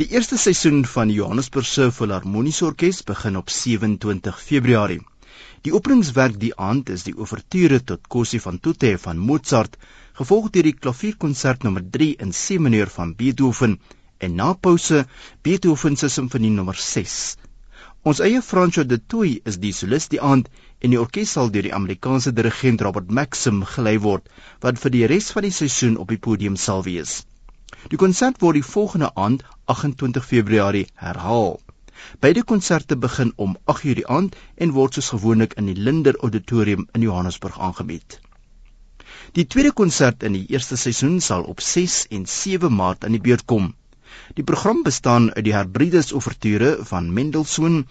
Die eerste seisoen van die Johannesburgse Filharmoniese Orkees begin op 27 Februarie. Die openingswerk die aand is die ouverture tot Kossie van Tutte van Mozart, gevolg deur die klavierkonsert nommer 3 in C mineur van Beethoven en na pouse Beethoven se simfonie nommer 6. Ons eie Francois de Toey is die solis die aand en die orkes sal deur die Amerikaanse dirigent Robert Maxim gelei word wat vir die res van die seisoen op die podium sal wees. Die konsert word die volgende aand, 28 Februarie, herhaal. Beide konserte begin om 8:00 die aand en word soos gewoonlik in die Linder Auditorium in Johannesburg aangebied. Die tweede konsert in die eerste seisoen sal op 6 en 7 Maart aan die beurt kom. Die program bestaan uit die Herbridus Ouverture van Mendelssohn,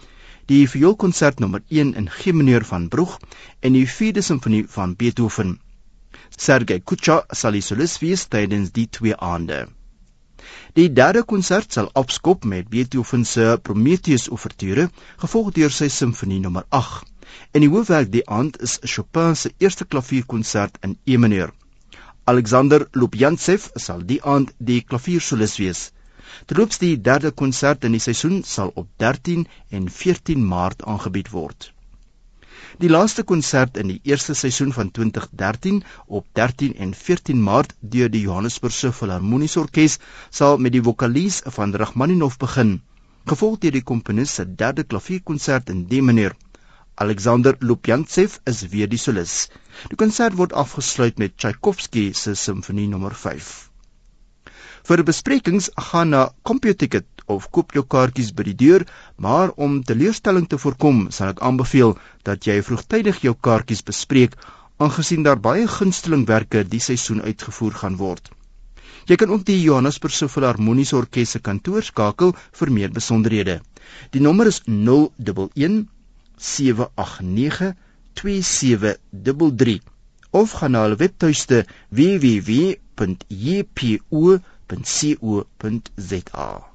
die vioolkonsert nommer 1 in G mineur van Broeg en die vierde simfonie van Beethoven. Sergei Kucha sal die solis wees tydens die twee aande. Die derde konsert sal opskop met Beethoven se Prometheus Ouverture, gevolg deur sy simfonie nommer 8. En die hoofwerk die aand is Chopin se eerste klavierkonsert in E mineur. Alexander Lubjantsev sal die aand die klaviersolis wees. Terloops die derde konsert in die seisoen sal op 13 en 14 Maart aangebied word. Die laaste konsert in die eerste seisoen van 2013 op 13 en 14 Maart deur die Johannesburgse Filharmoniese Orkees sal met die vokalies van Rachmaninov begin, gevolg deur die komponis se derde klavierkonsert in D mineur. Alexander Lupjantsev is weer die solis. Die konsert word afgesluit met Tchaikovsky se simfonie nommer 5. Vir besprekings gaan na CompuTicket of koop jou kaartjies by die deur, maar om teleurstelling te voorkom, sal ek aanbeveel dat jy vroegtydig jou kaartjies bespreek, aangesien daar baie gunstelingwerke die seisoen uitgevoer gaan word. Jy kan ook die Johannesburgse Filharmoniese Orkees se kantoor skakel vir meer besonderhede. Die nommer is 011 789 2733 of gaan na hulle webtuiste www.jpo.co.za